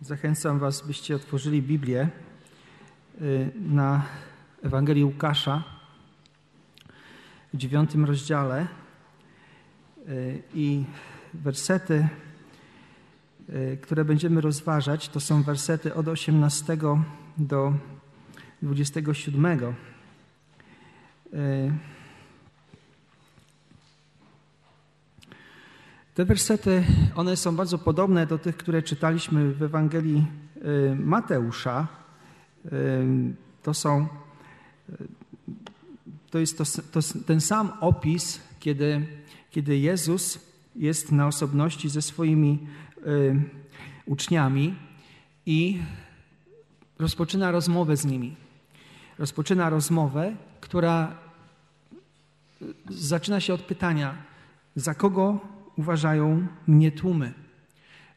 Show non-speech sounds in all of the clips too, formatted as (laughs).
Zachęcam Was, byście otworzyli Biblię y, na Ewangelii Łukasza w dziewiątym rozdziale y, i wersety, y, które będziemy rozważać, to są wersety od 18 do 27. Te wersety, one są bardzo podobne do tych, które czytaliśmy w Ewangelii y, Mateusza. Y, to są, y, to jest to, to, ten sam opis, kiedy, kiedy Jezus jest na osobności ze swoimi uczniami i rozpoczyna rozmowę z nimi. Rozpoczyna rozmowę, która zaczyna się od pytania, za kogo uważają mnie tłumy?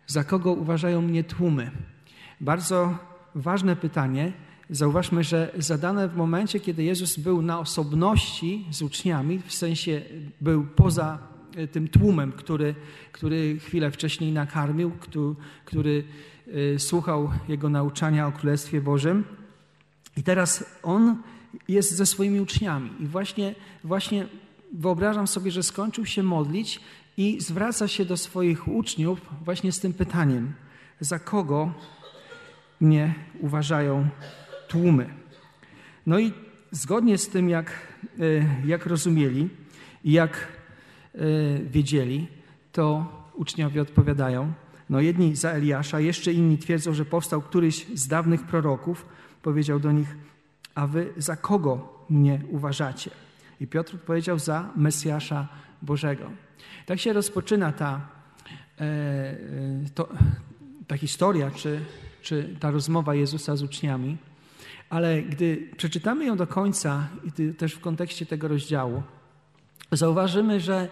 Za kogo uważają mnie tłumy? Bardzo ważne pytanie. Zauważmy, że zadane w momencie, kiedy Jezus był na osobności z uczniami, w sensie był poza e, tym tłumem, który, który chwilę wcześniej nakarmił, który, który słuchał jego nauczania o Królestwie Bożym. I teraz on jest ze swoimi uczniami. I właśnie, właśnie wyobrażam sobie, że skończył się modlić i zwraca się do swoich uczniów właśnie z tym pytaniem: za kogo mnie uważają tłumy? No i zgodnie z tym, jak, e, jak rozumieli i jak e, wiedzieli, to uczniowie odpowiadają. No jedni za Eliasza, jeszcze inni twierdzą, że powstał któryś z dawnych proroków. Powiedział do nich, a wy za kogo mnie uważacie? I Piotr odpowiedział za Mesjasza Bożego. Tak się rozpoczyna ta, e, e, to, ta historia, czy, czy ta rozmowa Jezusa z uczniami, ale gdy przeczytamy ją do końca, i też w kontekście tego rozdziału, zauważymy, że,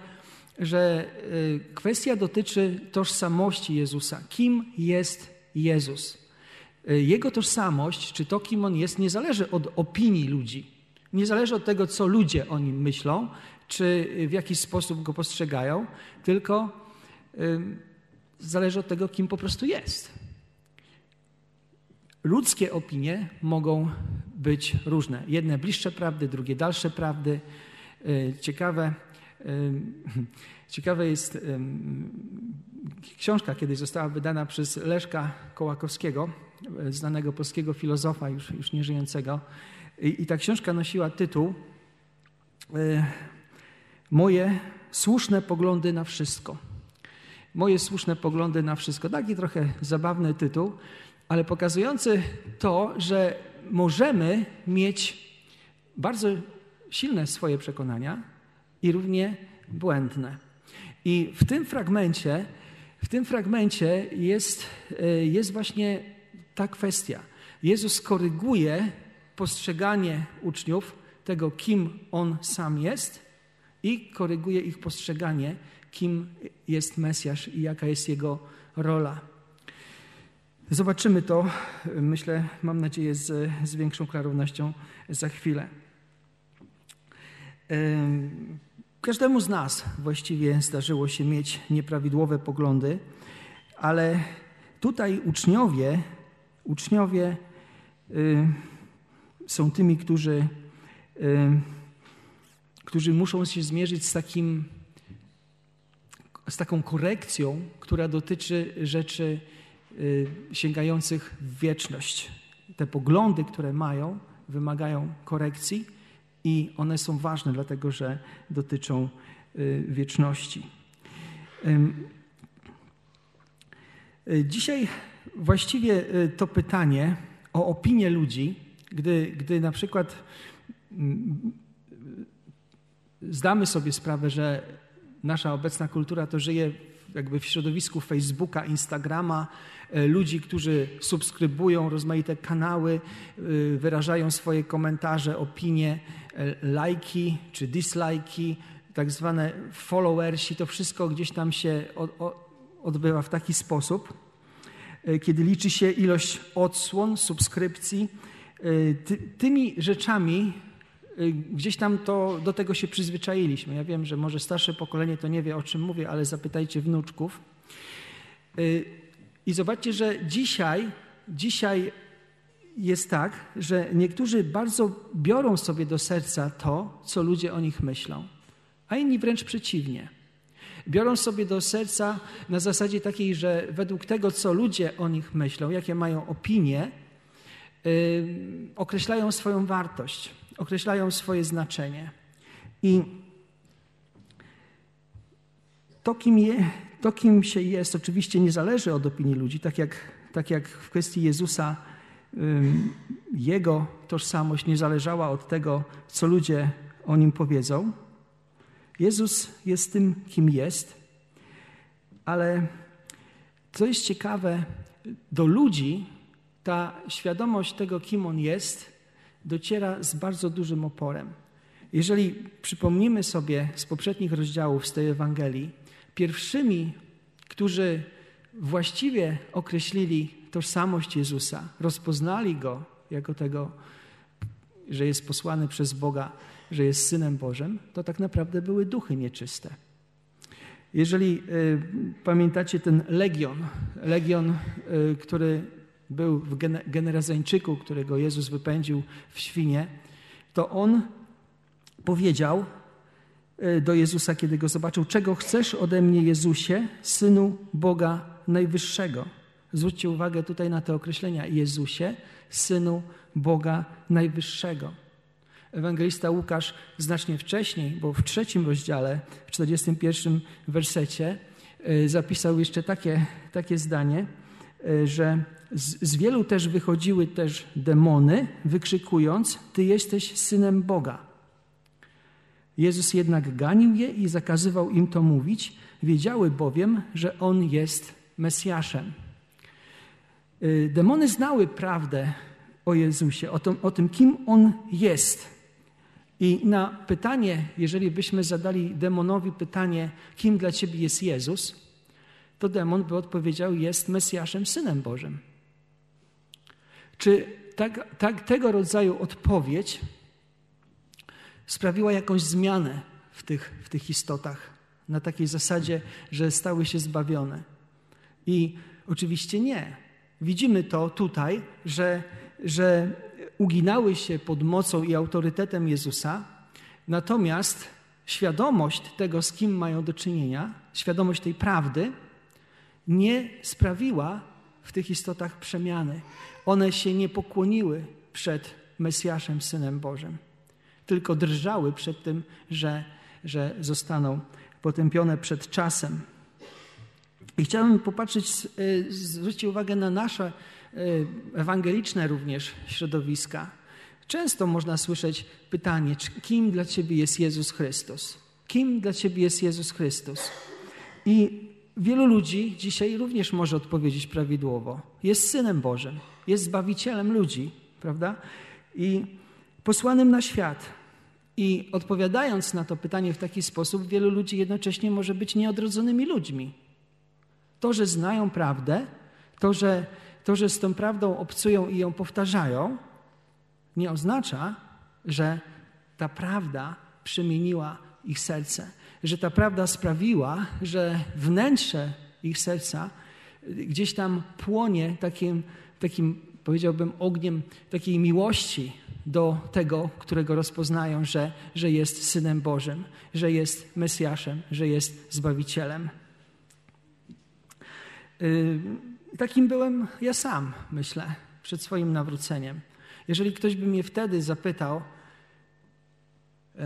że e, kwestia dotyczy tożsamości Jezusa. Kim jest Jezus? Jego tożsamość, czy to, kim on jest, nie zależy od opinii ludzi. Nie zależy od tego, co ludzie o nim myślą, czy w jakiś sposób go postrzegają, tylko zależy od tego, kim po prostu jest. Ludzkie opinie mogą być różne. Jedne bliższe prawdy, drugie dalsze prawdy. Y, ciekawe, (laughs) ciekawe jest książka kiedyś została wydana przez Leszka Kołakowskiego, znanego polskiego filozofa, już, już nieżyjącego. I, I ta książka nosiła tytuł y, moje słuszne poglądy na wszystko. Moje słuszne poglądy na wszystko. Taki trochę zabawny tytuł, ale pokazujący to, że możemy mieć bardzo silne swoje przekonania i równie błędne. I w tym fragmencie, w tym fragmencie jest, e, jest właśnie ta kwestia. Jezus koryguje postrzeganie uczniów tego, kim On sam jest i koryguje ich postrzeganie, kim jest Mesjasz i jaka jest jego rola. Zobaczymy to, myślę, mam nadzieję, z, z większą klarownością za chwilę. Każdemu z nas właściwie zdarzyło się mieć nieprawidłowe poglądy, ale tutaj uczniowie, uczniowie y, są tymi, którzy którzy muszą się zmierzyć z, takim, z taką korekcją, która dotyczy rzeczy y, sięgających w wieczność. Te poglądy, które mają, wymagają korekcji i one są ważne, dlatego że dotyczą y, wieczności. Y, dzisiaj właściwie to pytanie o opinię ludzi, gdy, gdy na przykład zdamy sobie sprawę, że nasza obecna kultura to żyje jakby w środowisku Facebooka, Instagrama, e, ludzi, którzy subskrybują rozmaite kanały, e, wyrażają swoje komentarze, opinie, e, lajki czy dislajki, tak zwane followersi, to wszystko gdzieś tam się odbywa w taki sposób, kiedy liczy się ilość odsłon, subskrypcji. Tymi rzeczami Y, gdzieś tam to, do tego się przyzwyczailiśmy. Ja wiem, że może starsze pokolenie to nie wie, o czym mówię, ale zapytajcie wnuczków. Y, I zobaczcie, że dzisiaj, dzisiaj jest tak, że niektórzy bardzo biorą sobie do serca to, co ludzie o nich myślą, a inni wręcz przeciwnie. Biorą sobie do serca na zasadzie takiej, że według tego, co ludzie o nich myślą, jakie mają opinie, określają swoją wartość, określają swoje znaczenie. I to kim, je, to, kim się jest, oczywiście nie zależy od opinii ludzi, tak jak, tak jak w kwestii Jezusa. Jego tożsamość nie zależała od tego, co ludzie o nim powiedzą. Jezus jest tym, kim jest, ale co jest ciekawe, do ludzi ta świadomość tego, kim on jest, dociera z bardzo dużym oporem. Jeżeli przypomnimy sobie z poprzednich rozdziałów z tej Ewangelii, pierwszymi, którzy właściwie określili tożsamość Jezusa, rozpoznali go jako tego, że jest posłany przez Boga, że jest synem Bożym, to tak naprawdę były duchy nieczyste. Jeżeli y, pamiętacie ten legion, legion, y, który był w Generazańczyku, którego Jezus wypędził w świnie, to on powiedział y, do Jezusa, kiedy go zobaczył: Czego chcesz ode mnie, Jezusie, synu Boga Najwyższego? Zwróćcie uwagę tutaj na te określenia: Jezusie, synu Boga Najwyższego. Ewangelista Łukasz znacznie wcześniej, bo w trzecim rozdziale, w 41 wersecie, y, zapisał jeszcze takie, takie zdanie, że z, z wielu też wychodziły też demony, wykrzykując: Ty jesteś synem Boga. Jezus jednak ganił je i zakazywał im to mówić, wiedziały bowiem, że On jest Mesjaszem. Y, demony znały prawdę o Jezusie, o tym, o tym kim On jest. I na pytanie, jeżeli byśmy zadali demonowi pytanie, kim dla ciebie jest Jezus, to demon by odpowiedział, jest Mesjaszem, Synem Bożym. Czy tak, tak, tego rodzaju odpowiedź sprawiła jakąś zmianę w tych, w tych istotach, na takiej zasadzie, że stały się zbawione? I oczywiście nie. Widzimy to tutaj, że, że uginały się pod mocą i autorytetem Jezusa, natomiast świadomość tego, z kim mają do czynienia, świadomość tej prawdy, nie sprawiła w tych istotach przemiany. One się nie pokłoniły przed Mesjaszem, Synem Bożym, tylko drżały przed tym, że, że zostaną potępione przed czasem. I chciałbym popatrzeć, y, zwrócić uwagę na nasze y, ewangeliczne również środowiska. Często można słyszeć pytanie, kim dla Ciebie jest Jezus Chrystus? Kim dla Ciebie jest Jezus Chrystus? I wielu ludzi dzisiaj również może odpowiedzieć prawidłowo. Jest Synem Bożym, jest Zbawicielem ludzi, prawda? I posłanym na świat. I odpowiadając na to pytanie w taki sposób, wielu ludzi jednocześnie może być nieodrodzonymi ludźmi. To, że znają prawdę, to że, to, że z tą prawdą obcują i ją powtarzają, nie oznacza, że ta prawda przemieniła ich serce, że ta prawda sprawiła, że wnętrze ich serca gdzieś tam płonie takim, takim powiedziałbym, ogniem takiej miłości do tego, którego rozpoznają, że, że jest Synem Bożym, że jest Mesjaszem, że jest Zbawicielem. Y, takim byłem ja sam, myślę, przed swoim nawróceniem. Jeżeli ktoś by mnie wtedy zapytał, y,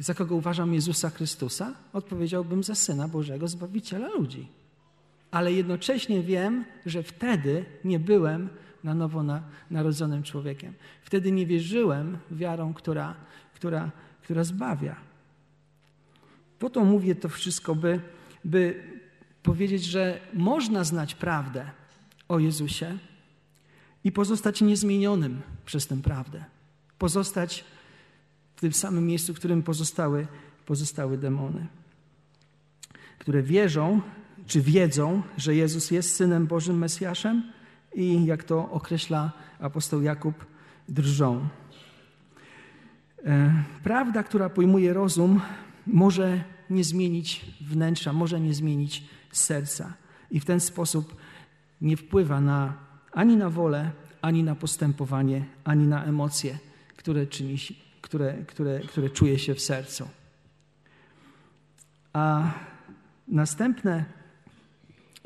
za kogo uważam Jezusa Chrystusa, odpowiedziałbym za Syna Bożego, Zbawiciela ludzi. Ale jednocześnie wiem, że wtedy nie byłem na nowo narodzonym człowiekiem. Wtedy nie wierzyłem wiarą, która, która, która zbawia. Po to mówię to wszystko, by, by powiedzieć, że można znać prawdę o Jezusie i pozostać niezmienionym przez tę prawdę. Pozostać w tym samym miejscu, w którym pozostały, pozostały demony, które wierzą, czy wiedzą, że Jezus jest Synem Bożym Mesjaszem i, jak to określa apostoł Jakub, drżą. E, prawda, która pojmuje rozum, może nie zmienić wnętrza, może nie zmienić serca. I w ten sposób nie wpływa na, ani na wolę, ani na postępowanie, ani na emocje, które, czyni, które, które, które czuje się w sercu. A następne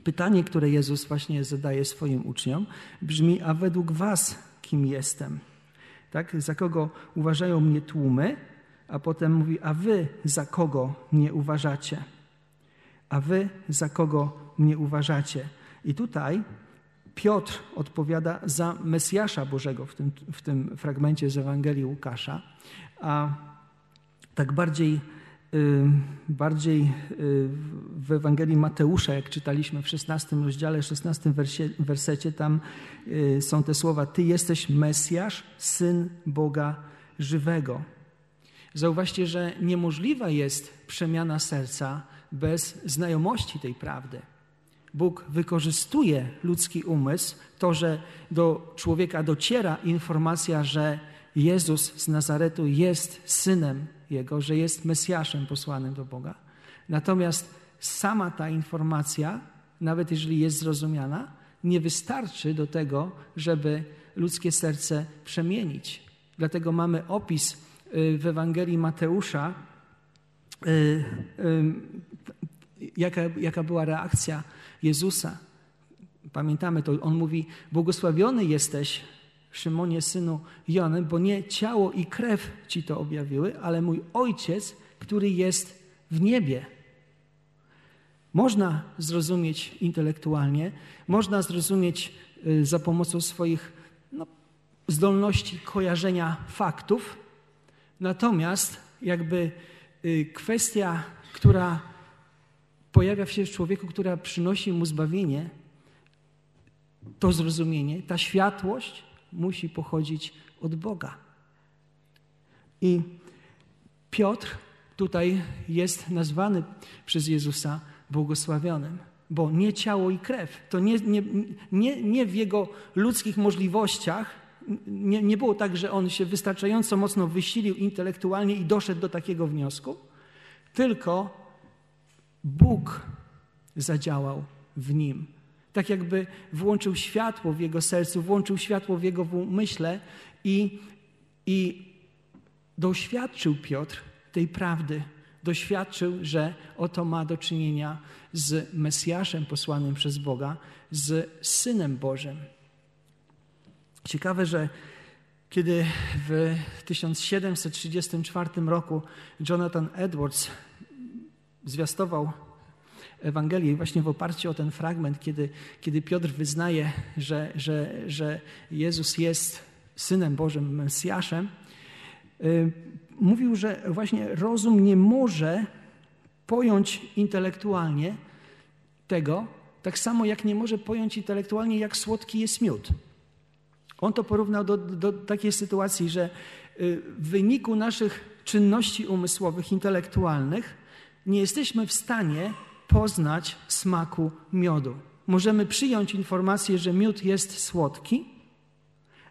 pytanie, które Jezus właśnie zadaje swoim uczniom, brzmi: A według Was kim jestem? Tak? Za kogo uważają mnie tłumy? A potem mówi: A Wy za kogo mnie uważacie? A Wy za kogo mnie uważacie? I tutaj Piotr odpowiada za Mesjasza Bożego w tym, w tym fragmencie z Ewangelii Łukasza, a tak bardziej, y, bardziej y, w Ewangelii Mateusza, jak czytaliśmy w 16 rozdziale, 16 wersie, wersecie, tam y, są te słowa: Ty jesteś Mesjasz, syn Boga żywego. Zauważcie, że niemożliwa jest przemiana serca bez znajomości tej prawdy. Bóg wykorzystuje ludzki umysł, to, że do człowieka dociera informacja, że Jezus z Nazaretu jest synem Jego, że jest Mesjaszem posłanym do Boga. Natomiast sama ta informacja, nawet jeżeli jest zrozumiana, nie wystarczy do tego, żeby ludzkie serce przemienić. Dlatego mamy opis y, w Ewangelii Mateusza, y, jaka, jaka była reakcja Jezusa. Pamiętamy to, on mówi: Błogosławiony jesteś, Szymonie, synu Jony, bo nie ciało i krew ci to objawiły, ale mój ojciec, który jest w niebie. Można zrozumieć intelektualnie, można zrozumieć y, za pomocą swoich no, zdolności kojarzenia faktów, natomiast jakby y, kwestia, która pojawia się w człowieku, która przynosi mu zbawienie, to zrozumienie, ta światłość musi pochodzić od Boga. I Piotr tutaj jest nazwany przez Jezusa błogosławionym, bo nie ciało i krew, to nie, nie, nie, nie w jego ludzkich możliwościach, nie, nie było tak, że on się wystarczająco mocno wysilił intelektualnie i doszedł do takiego wniosku, tylko Bóg zadziałał w nim. Tak jakby włączył światło w jego sercu, włączył światło w jego umyśle i, i doświadczył Piotr tej prawdy. Doświadczył, że oto ma do czynienia z Mesjaszem posłanym przez Boga, z Synem Bożym. Ciekawe, że kiedy w 1734 roku Jonathan Edwards zwiastował Ewangelię właśnie w oparciu o ten fragment, kiedy, kiedy Piotr wyznaje, że, że, że Jezus jest Synem Bożym, Mesjaszem, y, mówił, że właśnie rozum nie może pojąć intelektualnie tego, tak samo jak nie może pojąć intelektualnie, jak słodki jest miód. On to porównał do, do takiej sytuacji, że y, w wyniku naszych czynności umysłowych, intelektualnych, nie jesteśmy w stanie poznać smaku miodu. Możemy przyjąć informację, że miód jest słodki,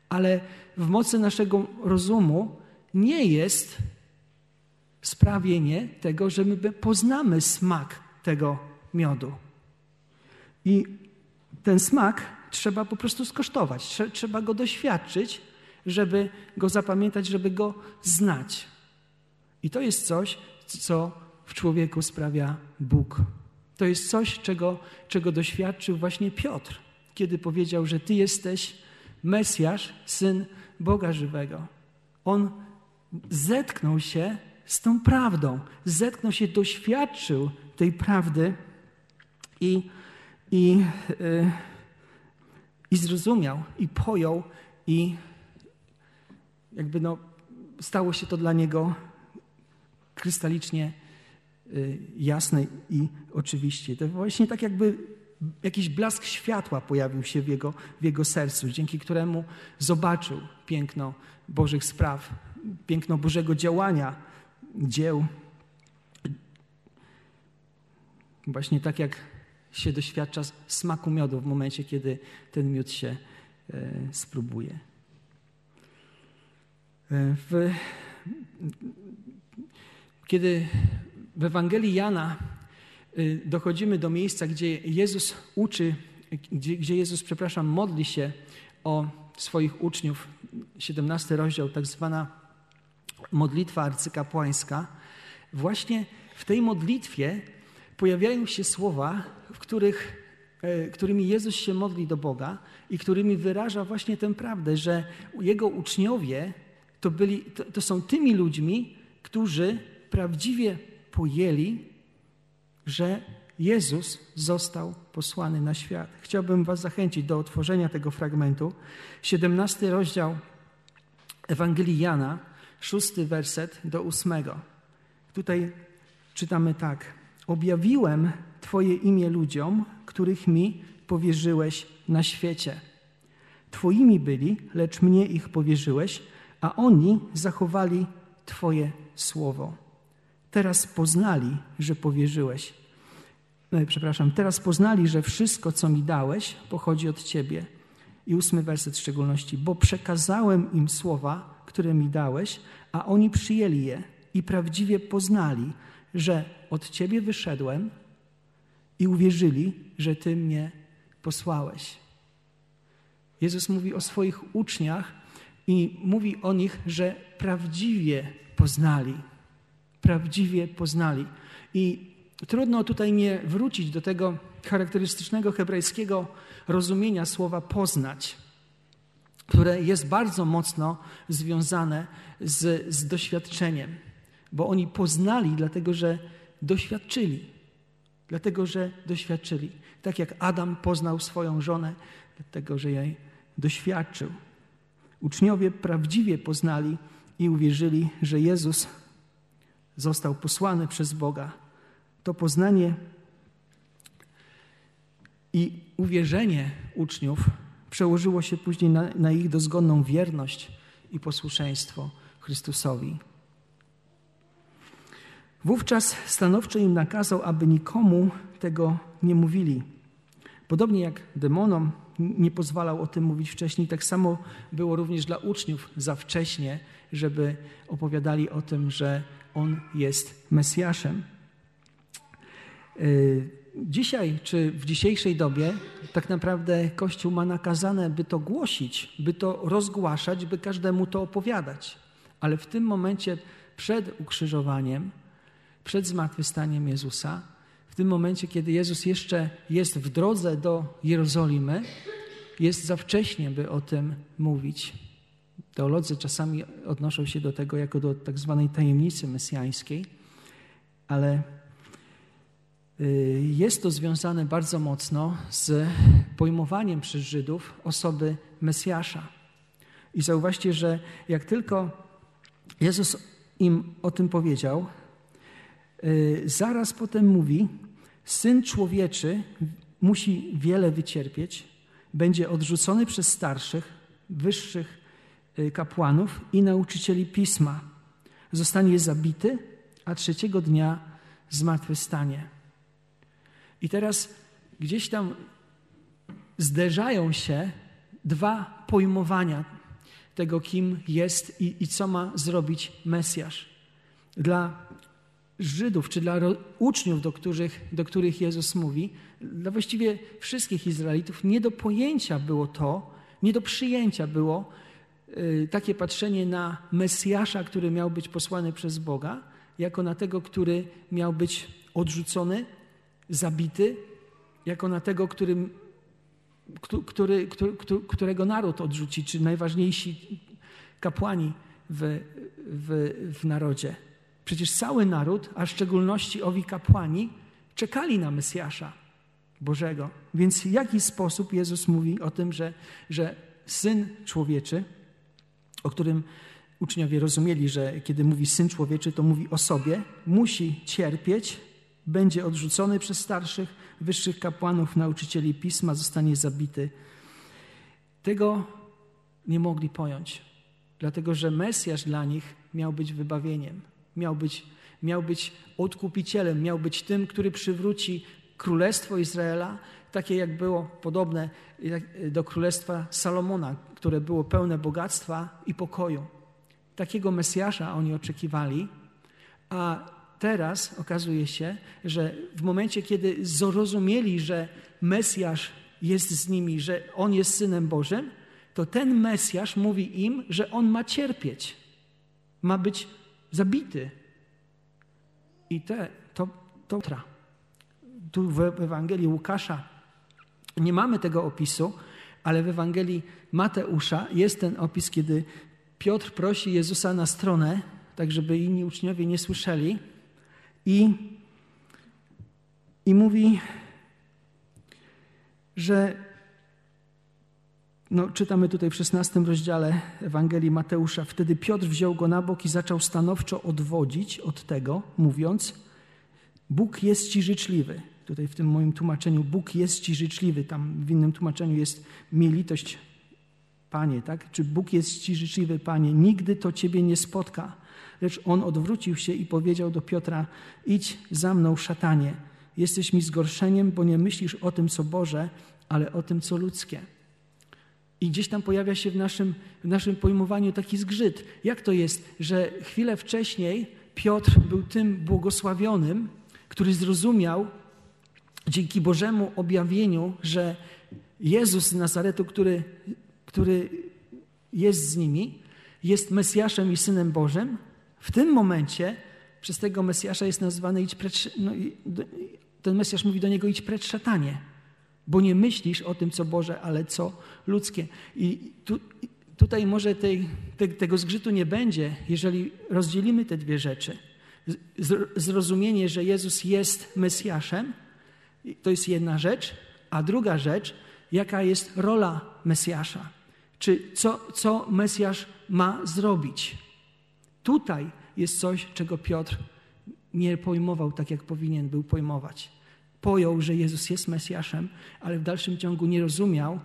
ale w mocy naszego rozumu nie jest sprawienie tego, że my poznamy smak tego miodu. I ten smak trzeba po prostu skosztować, trzeba go doświadczyć, żeby go zapamiętać, żeby go znać. I to jest coś, co w człowieku sprawia Bóg. To jest coś, czego, czego doświadczył właśnie Piotr, kiedy powiedział, że Ty jesteś Mesjasz, syn Boga żywego. On zetknął się z tą prawdą, zetknął się, doświadczył tej prawdy i, i, yy, i zrozumiał, i pojął, i jakby no, stało się to dla niego krystalicznie jasne i oczywiście. To właśnie tak jakby jakiś blask światła pojawił się w jego, w jego sercu, dzięki któremu zobaczył piękno Bożych spraw, piękno Bożego działania, dzieł. Właśnie tak jak się doświadcza smaku miodu w momencie, kiedy ten miód się e, spróbuje. E, w, kiedy w Ewangelii Jana y, dochodzimy do miejsca, gdzie Jezus uczy gdzie, gdzie Jezus, przepraszam, modli się o swoich uczniów, 17 rozdział, tak zwana modlitwa arcykapłańska, właśnie w tej modlitwie pojawiają się słowa, w których, e, którymi Jezus się modli do Boga i którymi wyraża właśnie tę prawdę, że Jego uczniowie to, byli, to, to są tymi ludźmi, którzy prawdziwie pojęli, że Jezus został posłany na świat. Chciałbym Was zachęcić do otworzenia tego fragmentu. 17 rozdział Ewangelii Jana, szósty werset do ósmego. Tutaj czytamy tak. Objawiłem Twoje imię ludziom, których mi powierzyłeś na świecie. Twoimi byli, lecz mnie ich powierzyłeś, a oni zachowali Twoje słowo. Teraz poznali, że powierzyłeś. E, przepraszam, teraz poznali, że wszystko, co mi dałeś, pochodzi od Ciebie. I ósmy werset w szczególności, bo przekazałem im słowa, które mi dałeś, a oni przyjęli je i prawdziwie poznali, że od Ciebie wyszedłem i uwierzyli, że Ty mnie posłałeś. Jezus mówi o swoich uczniach i mówi o nich, że prawdziwie poznali. Prawdziwie poznali. I trudno tutaj nie wrócić do tego charakterystycznego hebrajskiego rozumienia słowa poznać, które jest bardzo mocno związane z, z doświadczeniem, bo oni poznali, dlatego że doświadczyli. Dlatego, że doświadczyli. Tak jak Adam poznał swoją żonę, dlatego, że jej doświadczył. Uczniowie prawdziwie poznali i uwierzyli, że Jezus został posłany przez Boga. To poznanie i uwierzenie uczniów przełożyło się później na, na ich dozgonną wierność i posłuszeństwo Chrystusowi. Wówczas stanowczo im nakazał, aby nikomu tego nie mówili. Podobnie jak demonom nie pozwalał o tym mówić wcześniej, tak samo było również dla uczniów za wcześnie, żeby opowiadali o tym, że on jest Mesjaszem. Y, dzisiaj, czy w dzisiejszej dobie, tak naprawdę Kościół ma nakazane, by to głosić, by to rozgłaszać, by każdemu to opowiadać. Ale w tym momencie przed ukrzyżowaniem, przed zmartwychwstaniem Jezusa, w tym momencie, kiedy Jezus jeszcze jest w drodze do Jerozolimy, jest za wcześnie, by o tym mówić. Teolodzy czasami odnoszą się do tego jako do tak zwanej tajemnicy mesjańskiej, ale y, jest to związane bardzo mocno z pojmowaniem przez Żydów osoby Mesjasza. I zauważcie, że jak tylko Jezus im o tym powiedział, y, zaraz potem mówi: Syn człowieczy musi wiele wycierpieć, będzie odrzucony przez starszych, wyższych kapłanów i nauczycieli pisma. Zostanie zabity, a trzeciego dnia zmartwychwstanie. I teraz gdzieś tam zderzają się dwa pojmowania tego, kim jest i, i co ma zrobić Mesjasz. Dla Żydów, czy dla uczniów, do których, do których Jezus mówi, dla właściwie wszystkich Izraelitów, nie do pojęcia było to, nie do przyjęcia było y, takie patrzenie na Mesjasza, który miał być posłany przez Boga, jako na tego, który miał być odrzucony, zabity, jako na tego, którym, który, który, którego naród odrzuci, czy najważniejsi kapłani w, w, w narodzie. Przecież cały naród, a w szczególności owi kapłani, czekali na Mesjasza Bożego. Więc w jaki sposób Jezus mówi o tym, że, że Syn Człowieczy, o którym uczniowie rozumieli, że kiedy mówi Syn Człowieczy, to mówi o sobie, musi cierpieć, będzie odrzucony przez starszych, wyższych kapłanów, nauczycieli Pisma, zostanie zabity. Tego nie mogli pojąć, dlatego że Mesjasz dla nich miał być wybawieniem miał być, miał być odkupicielem, miał być tym, który przywróci królestwo Izraela, takie jak było podobne do królestwa Salomona, które było pełne bogactwa i pokoju. Takiego Mesjasza oni oczekiwali, a teraz okazuje się, że w momencie, kiedy zrozumieli, że Mesjasz jest z nimi, że On jest Synem Bożym, to ten Mesjasz mówi im, że On ma cierpieć, ma być zabity. I te, to, to tra. Tu w Ewangelii Łukasza nie mamy tego opisu, ale w Ewangelii Mateusza jest ten opis, kiedy Piotr prosi Jezusa na stronę, tak żeby inni uczniowie nie słyszeli, i, i mówi, że no, czytamy tutaj w 16 rozdziale Ewangelii Mateusza. Wtedy Piotr wziął go na bok i zaczął stanowczo odwodzić od tego, mówiąc: Bóg jest ci życzliwy. Tutaj w tym moim tłumaczeniu Bóg jest ci życzliwy. Tam w innym tłumaczeniu jest mi litość, Panie, tak? Czy Bóg jest ci życzliwy, Panie? Nigdy to ciebie nie spotka. Lecz on odwrócił się i powiedział do Piotra: Idź za mną, szatanie. Jesteś mi zgorszeniem, bo nie myślisz o tym, co Boże, ale o tym, co ludzkie. I gdzieś tam pojawia się w naszym, w naszym pojmowaniu taki zgrzyt. Jak to jest, że chwilę wcześniej Piotr był tym błogosławionym, który zrozumiał dzięki Bożemu objawieniu, że Jezus z Nazaretu, który, który jest z nimi, jest Mesjaszem i Synem Bożym, w tym momencie przez tego Mesjasza jest nazwany idź precz, no, ten Mesjasz mówi do niego idź precz szatanie, bo nie myślisz o tym, co Boże, ale co ludzkie. I tu, tutaj może tej, te, tego zgrzytu nie będzie, jeżeli rozdzielimy te dwie rzeczy. Zrozumienie, że Jezus jest Mesjaszem, to jest jedna rzecz, a druga rzecz, jaka jest rola Mesjasza. Czy co, co Mesjasz ma zrobić? Tutaj jest coś, czego Piotr nie pojmował tak, jak powinien był pojmować. Pojął, że Jezus jest Mesjaszem, ale w dalszym ciągu nie rozumiał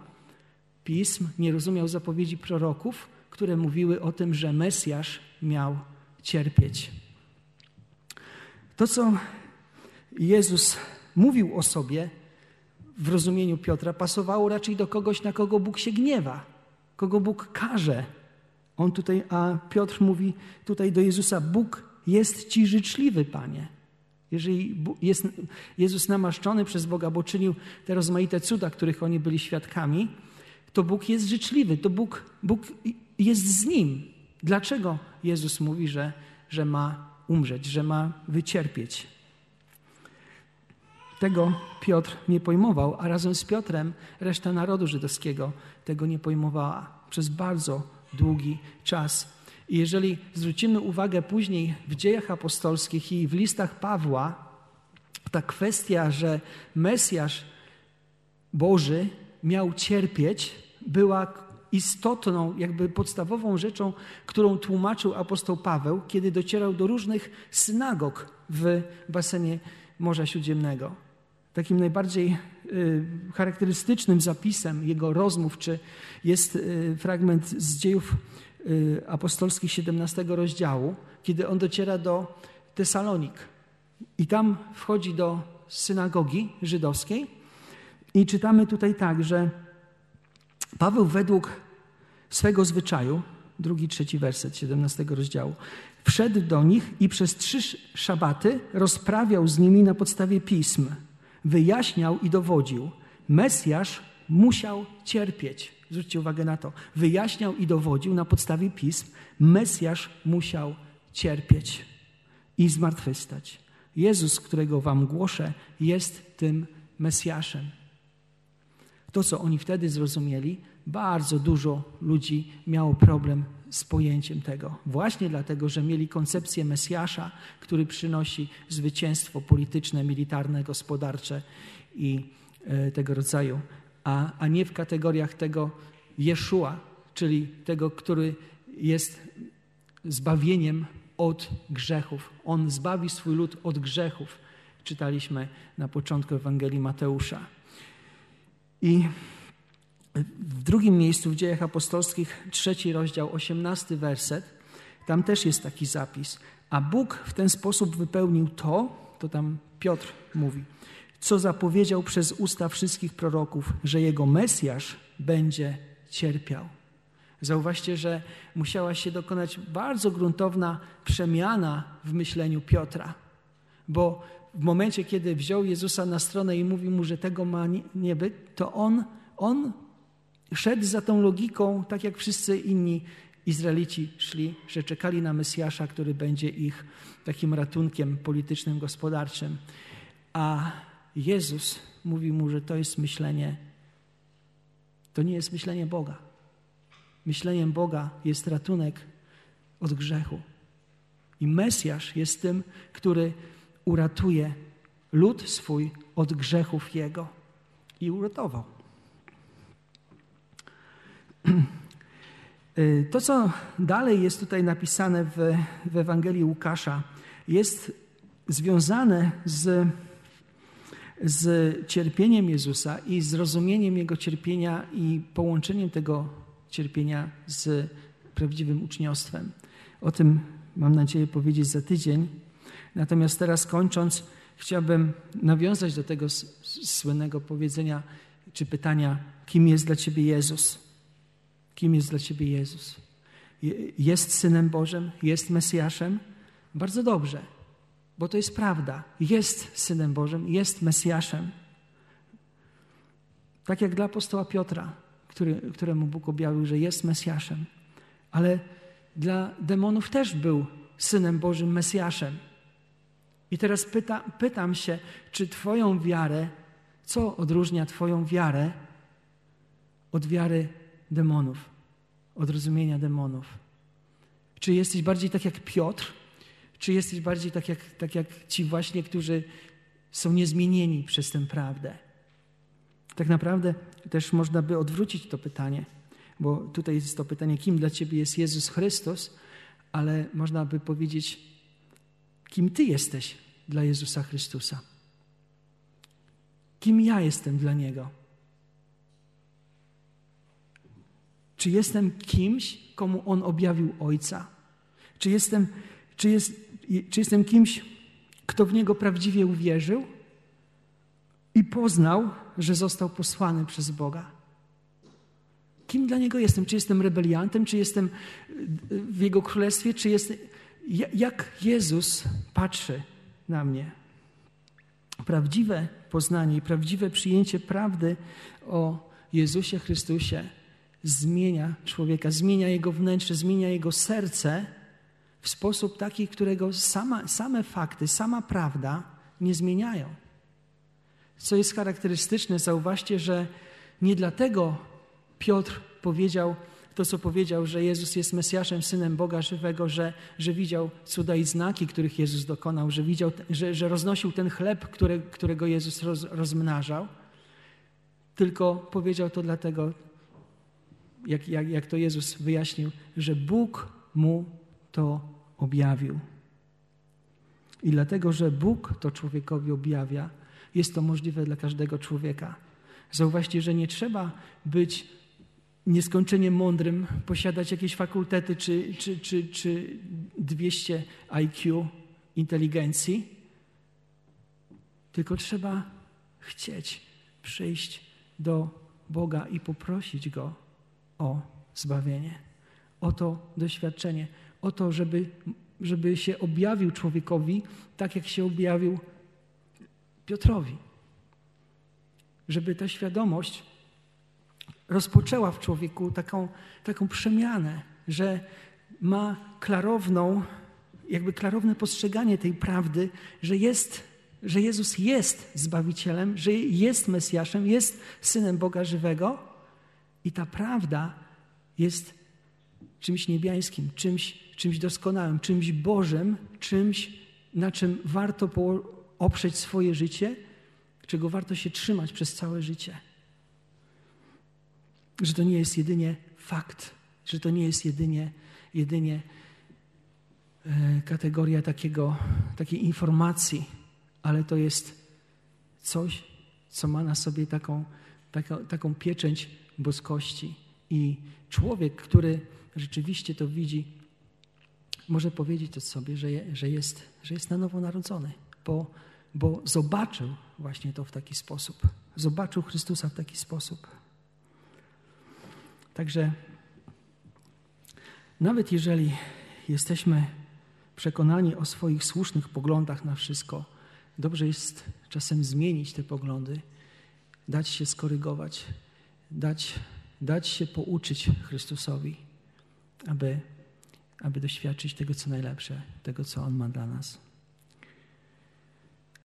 pism, nie rozumiał zapowiedzi proroków, które mówiły o tym, że Mesjasz miał cierpieć. To, co Jezus mówił o sobie w rozumieniu Piotra, pasowało raczej do kogoś, na kogo Bóg się gniewa, kogo Bóg karze. On tutaj, a Piotr mówi tutaj do Jezusa: Bóg jest ci życzliwy, panie. Jeżeli jest Jezus namaszczony przez Boga, bo czynił te rozmaite cuda, których oni byli świadkami, to Bóg jest życzliwy, to Bóg, Bóg jest z nim. Dlaczego Jezus mówi, że, że ma umrzeć, że ma wycierpieć? Tego Piotr nie pojmował, a razem z Piotrem reszta narodu żydowskiego tego nie pojmowała przez bardzo długi czas. I jeżeli zwrócimy uwagę później w dziejach apostolskich i w listach Pawła, ta kwestia, że Mesjasz Boży miał cierpieć, była istotną, jakby podstawową rzeczą, którą tłumaczył apostoł Paweł, kiedy docierał do różnych synagog w basenie Morza Śródziemnego. Takim najbardziej y, charakterystycznym zapisem jego rozmów, czy jest y, fragment z dziejów y, apostolskich 17 rozdziału, kiedy on dociera do Tesalonik. I tam wchodzi do synagogi żydowskiej. I czytamy tutaj tak, że Paweł według swego zwyczaju, drugi, trzeci werset 17 rozdziału, wszedł do nich i przez trzy szabaty rozprawiał z nimi na podstawie pism – wyjaśniał i dowodził. Mesjasz musiał cierpieć. Zwróćcie uwagę na to. Wyjaśniał i dowodził na podstawie pism. Mesjasz musiał cierpieć i zmartwychwstać. Jezus, którego wam głoszę, jest tym Mesjaszem. To, co oni wtedy zrozumieli, bardzo dużo ludzi miało problem z pojęciem tego. Właśnie dlatego, że mieli koncepcję Mesjasza, który przynosi zwycięstwo polityczne, militarne, gospodarcze i e, tego rodzaju, a, a nie w kategoriach tego Jeszua, czyli tego, który jest zbawieniem od grzechów. On zbawi swój lud od grzechów. Czytaliśmy na początku Ewangelii Mateusza. I w drugim miejscu w Dziejach Apostolskich, trzeci rozdział, osiemnasty werset, tam też jest taki zapis. A Bóg w ten sposób wypełnił to, to tam Piotr mówi, co zapowiedział przez usta wszystkich proroków, że jego Mesjasz będzie cierpiał. Zauważcie, że musiała się dokonać bardzo gruntowna przemiana w myśleniu Piotra, bo w momencie, kiedy wziął Jezusa na stronę i mówił mu, że tego ma nie być, to on, on szedł za tą logiką, tak jak wszyscy inni Izraelici szli, że czekali na Mesjasza, który będzie ich takim ratunkiem politycznym, gospodarczym. A Jezus mówił mu, że to jest myślenie, to nie jest myślenie Boga. Myśleniem Boga jest ratunek od grzechu. I Mesjasz jest tym, który uratuje lud swój od grzechów jego. I uratował. To, co dalej jest tutaj napisane w, w Ewangelii Łukasza, jest związane z, z cierpieniem Jezusa i zrozumieniem Jego cierpienia i połączeniem tego cierpienia z prawdziwym uczniostwem. O tym mam nadzieję powiedzieć za tydzień. Natomiast teraz kończąc, chciałbym nawiązać do tego słynnego powiedzenia czy pytania, kim jest dla Ciebie Jezus? Kim jest dla Ciebie Jezus? Jest Synem Bożym? Jest Mesjaszem? Bardzo dobrze, bo to jest prawda. Jest Synem Bożym, jest Mesjaszem. Tak jak dla apostoła Piotra, który, któremu Bóg objawił, że jest Mesjaszem. Ale dla demonów też był Synem Bożym, Mesjaszem. I teraz pyta, pytam się, czy Twoją wiarę, co odróżnia Twoją wiarę od wiary demonów, od rozumienia demonów? Czy jesteś bardziej tak jak Piotr, czy jesteś bardziej tak jak, tak jak ci właśnie, którzy są niezmienieni przez tę prawdę? Tak naprawdę też można by odwrócić to pytanie, bo tutaj jest to pytanie, kim dla Ciebie jest Jezus Chrystus, ale można by powiedzieć, kim Ty jesteś dla Jezusa Chrystusa. Kim ja jestem dla Niego? Czy jestem kimś, komu On objawił Ojca? Czy jestem, czy jest, czy jestem kimś, kto w Niego prawdziwie uwierzył i poznał, że został posłany przez Boga? Kim dla Niego jestem? Czy jestem rebeliantem? Czy jestem w Jego królestwie? Czy jest, jak Jezus patrzy na mnie? Prawdziwe poznanie i prawdziwe przyjęcie prawdy o Jezusie Chrystusie zmienia człowieka, zmienia jego wnętrze, zmienia jego serce w sposób taki, którego sama, same fakty, sama prawda nie zmieniają. Co jest charakterystyczne, zauważcie, że nie dlatego Piotr powiedział to, co powiedział, że Jezus jest Mesjaszem, Synem Boga żywego, że, że widział cuda i znaki, których Jezus dokonał, że, widział, że, że roznosił ten chleb, którego Jezus roz, rozmnażał. Tylko powiedział to dlatego, jak, jak, jak to Jezus wyjaśnił, że Bóg mu to objawił. I dlatego, że Bóg to człowiekowi objawia, jest to możliwe dla każdego człowieka. Zauważcie, że nie trzeba być nieskończenie mądrym, posiadać jakieś fakultety czy, czy, czy, czy 200 IQ inteligencji, tylko trzeba chcieć przyjść do Boga i poprosić Go o zbawienie, o to doświadczenie, o to, żeby, żeby się objawił człowiekowi tak, jak się objawił Piotrowi. Żeby ta świadomość rozpoczęła w człowieku taką, taką przemianę, że ma klarowną, jakby klarowne postrzeganie tej prawdy, że jest, że Jezus jest Zbawicielem, że jest Mesjaszem, jest Synem Boga żywego i ta prawda jest czymś niebiańskim, czymś, czymś doskonałym, czymś Bożym, czymś, na czym warto oprzeć swoje życie, czego warto się trzymać przez całe życie. Że to nie jest jedynie fakt, że to nie jest jedynie, jedynie e, kategoria takiego, takiej informacji, ale to jest coś, co ma na sobie taką, taką, taką pieczęć boskości. I człowiek, który rzeczywiście to widzi, może powiedzieć to sobie, że, je, że, jest, że jest na nowo narodzony, bo, bo zobaczył właśnie to w taki sposób. Zobaczył Chrystusa w taki sposób. Także nawet jeżeli jesteśmy przekonani o swoich słusznych poglądach na wszystko, dobrze jest czasem zmienić te poglądy, dać się skorygować, dać, dać się pouczyć Chrystusowi, aby, aby doświadczyć tego, co najlepsze, tego, co On ma dla nas.